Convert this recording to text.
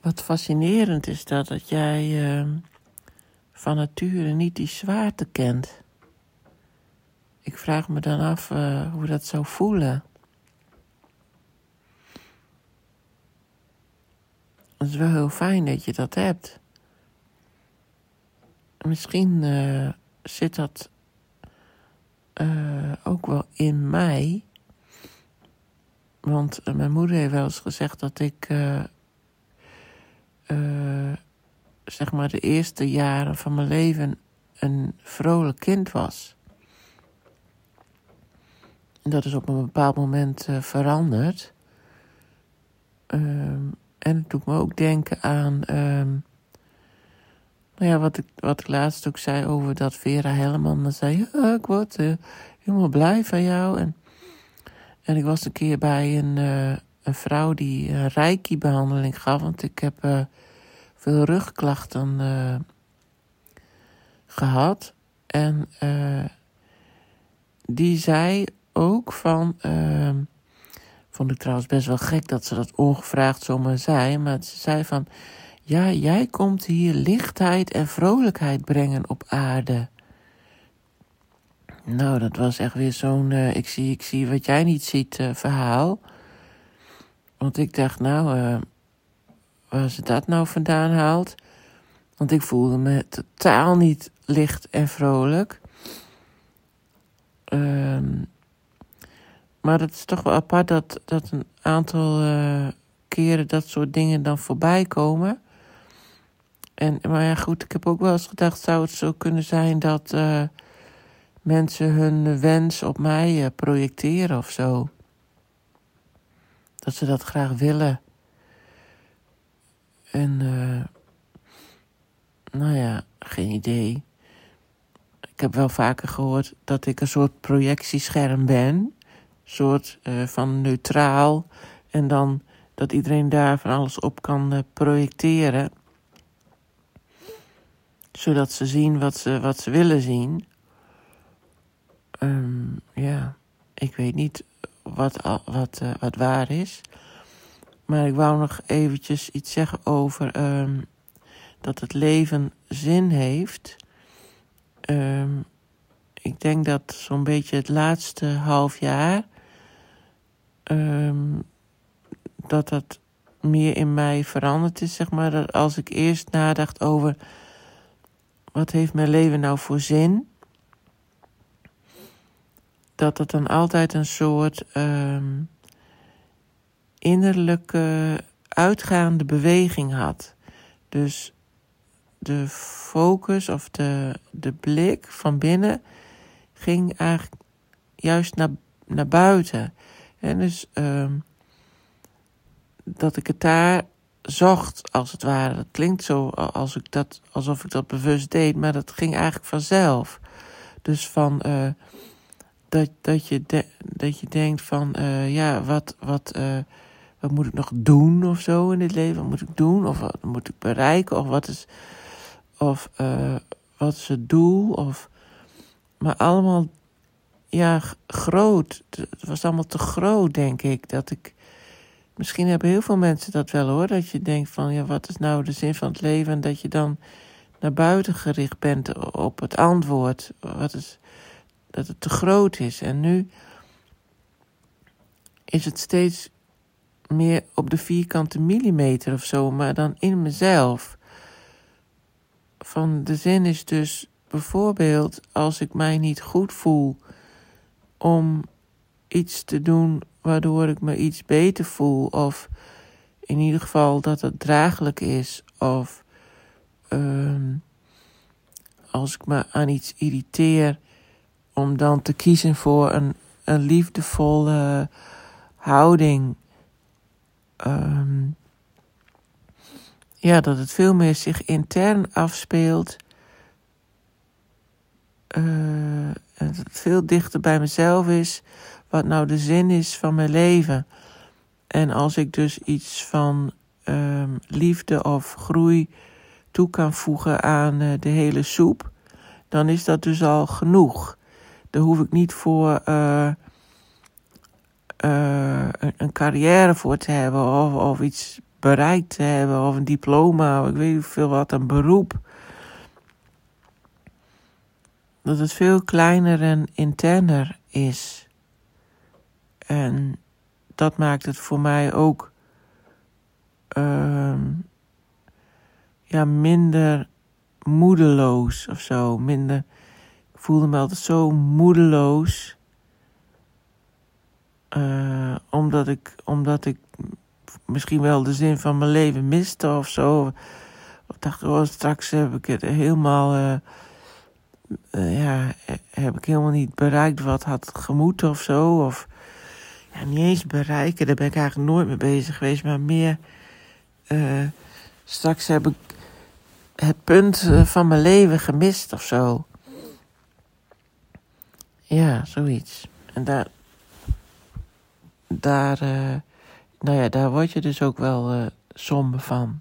Wat fascinerend is dat, dat jij uh, van nature niet die zwaarte kent. Ik vraag me dan af uh, hoe dat zou voelen. Het is wel heel fijn dat je dat hebt. Misschien uh, zit dat ook wel in mij. Want mijn moeder heeft wel eens gezegd dat ik uh, zeg maar de eerste jaren van mijn leven een vrolijk kind was. En dat is op een bepaald moment uh, veranderd. Um, en het doet me ook denken aan, um, nou ja, wat ik, wat ik laatst ook zei over dat Vera Helleman. Dan zei, ik word uh, helemaal blij van jou. En, en ik was een keer bij een, een vrouw die reiki-behandeling gaf. Want ik heb uh, veel rugklachten uh, gehad. En uh, die zei ook van. vond ik trouwens best wel gek dat ze dat ongevraagd zomaar zei. Maar ze zei van. Ja, jij komt hier lichtheid en vrolijkheid brengen op aarde. Nou, dat was echt weer zo'n ik, zie, ik zie wat jij niet ziet verhaal. Want ik dacht, nou, uh, waar ze dat nou vandaan haalt. Want ik voelde me totaal niet licht en vrolijk. Um, maar het is toch wel apart dat, dat een aantal uh, keren dat soort dingen dan voorbij komen. En, maar ja, goed, ik heb ook wel eens gedacht, zou het zo kunnen zijn dat uh, mensen hun wens op mij projecteren of zo? Dat ze dat graag willen. En, uh, nou ja, geen idee. Ik heb wel vaker gehoord dat ik een soort projectiescherm ben. Een soort uh, van neutraal. En dan dat iedereen daar van alles op kan uh, projecteren. Zodat ze zien wat ze, wat ze willen zien. Um, ja, ik weet niet wat, wat, uh, wat waar is. Maar ik wou nog eventjes iets zeggen over um, dat het leven zin heeft. Um, ik denk dat zo'n beetje het laatste half jaar. Um, dat dat meer in mij veranderd is, zeg maar. Dat als ik eerst nadacht over. Wat heeft mijn leven nou voor zin? Dat het dan altijd een soort um, innerlijke uitgaande beweging had. Dus de focus of de, de blik van binnen ging eigenlijk juist naar, naar buiten. En dus um, dat ik het daar zocht, als het ware. Dat klinkt zo als ik dat, alsof ik dat bewust deed, maar dat ging eigenlijk vanzelf. Dus van uh, dat, dat, je, dat je denkt van, uh, ja, wat, wat, uh, wat moet ik nog doen of zo in dit leven? Wat moet ik doen? Of wat moet ik bereiken? Of wat is, of, uh, wat is het doel? Of, maar allemaal, ja, groot. Het was allemaal te groot, denk ik. Dat ik, misschien hebben heel veel mensen dat wel hoor. Dat je denkt van, ja, wat is nou de zin van het leven? En dat je dan naar buiten gericht bent op het antwoord. Wat is dat het te groot is. En nu is het steeds meer op de vierkante millimeter of zo, maar dan in mezelf. Van de zin is dus bijvoorbeeld als ik mij niet goed voel om iets te doen waardoor ik me iets beter voel, of in ieder geval dat het draaglijk is, of um, als ik me aan iets irriteer om dan te kiezen voor een, een liefdevolle houding. Um, ja, dat het veel meer zich intern afspeelt. Uh, dat het veel dichter bij mezelf is. Wat nou de zin is van mijn leven. En als ik dus iets van um, liefde of groei toe kan voegen aan uh, de hele soep, dan is dat dus al genoeg. Daar hoef ik niet voor uh, uh, een, carrière voor te hebben of, of iets bereikt te hebben, of een diploma, of ik weet niet veel wat, een beroep. Dat het veel kleiner en interner is. En dat maakt het voor mij ook uh, ja, minder moedeloos of zo. Minder, voelde me altijd zo moedeloos. Uh, omdat, ik, omdat ik misschien wel de zin van mijn leven miste of zo. Of dacht, oh, straks heb ik het helemaal. Uh, uh, ja, heb ik helemaal niet bereikt wat had gemoeten of zo. Of ja, niet eens bereiken, daar ben ik eigenlijk nooit mee bezig geweest, maar meer. straks heb ik het punt van mijn leven gemist of zo. Ja, zoiets. En daar, daar, uh, nou ja, daar word je dus ook wel uh, somber van.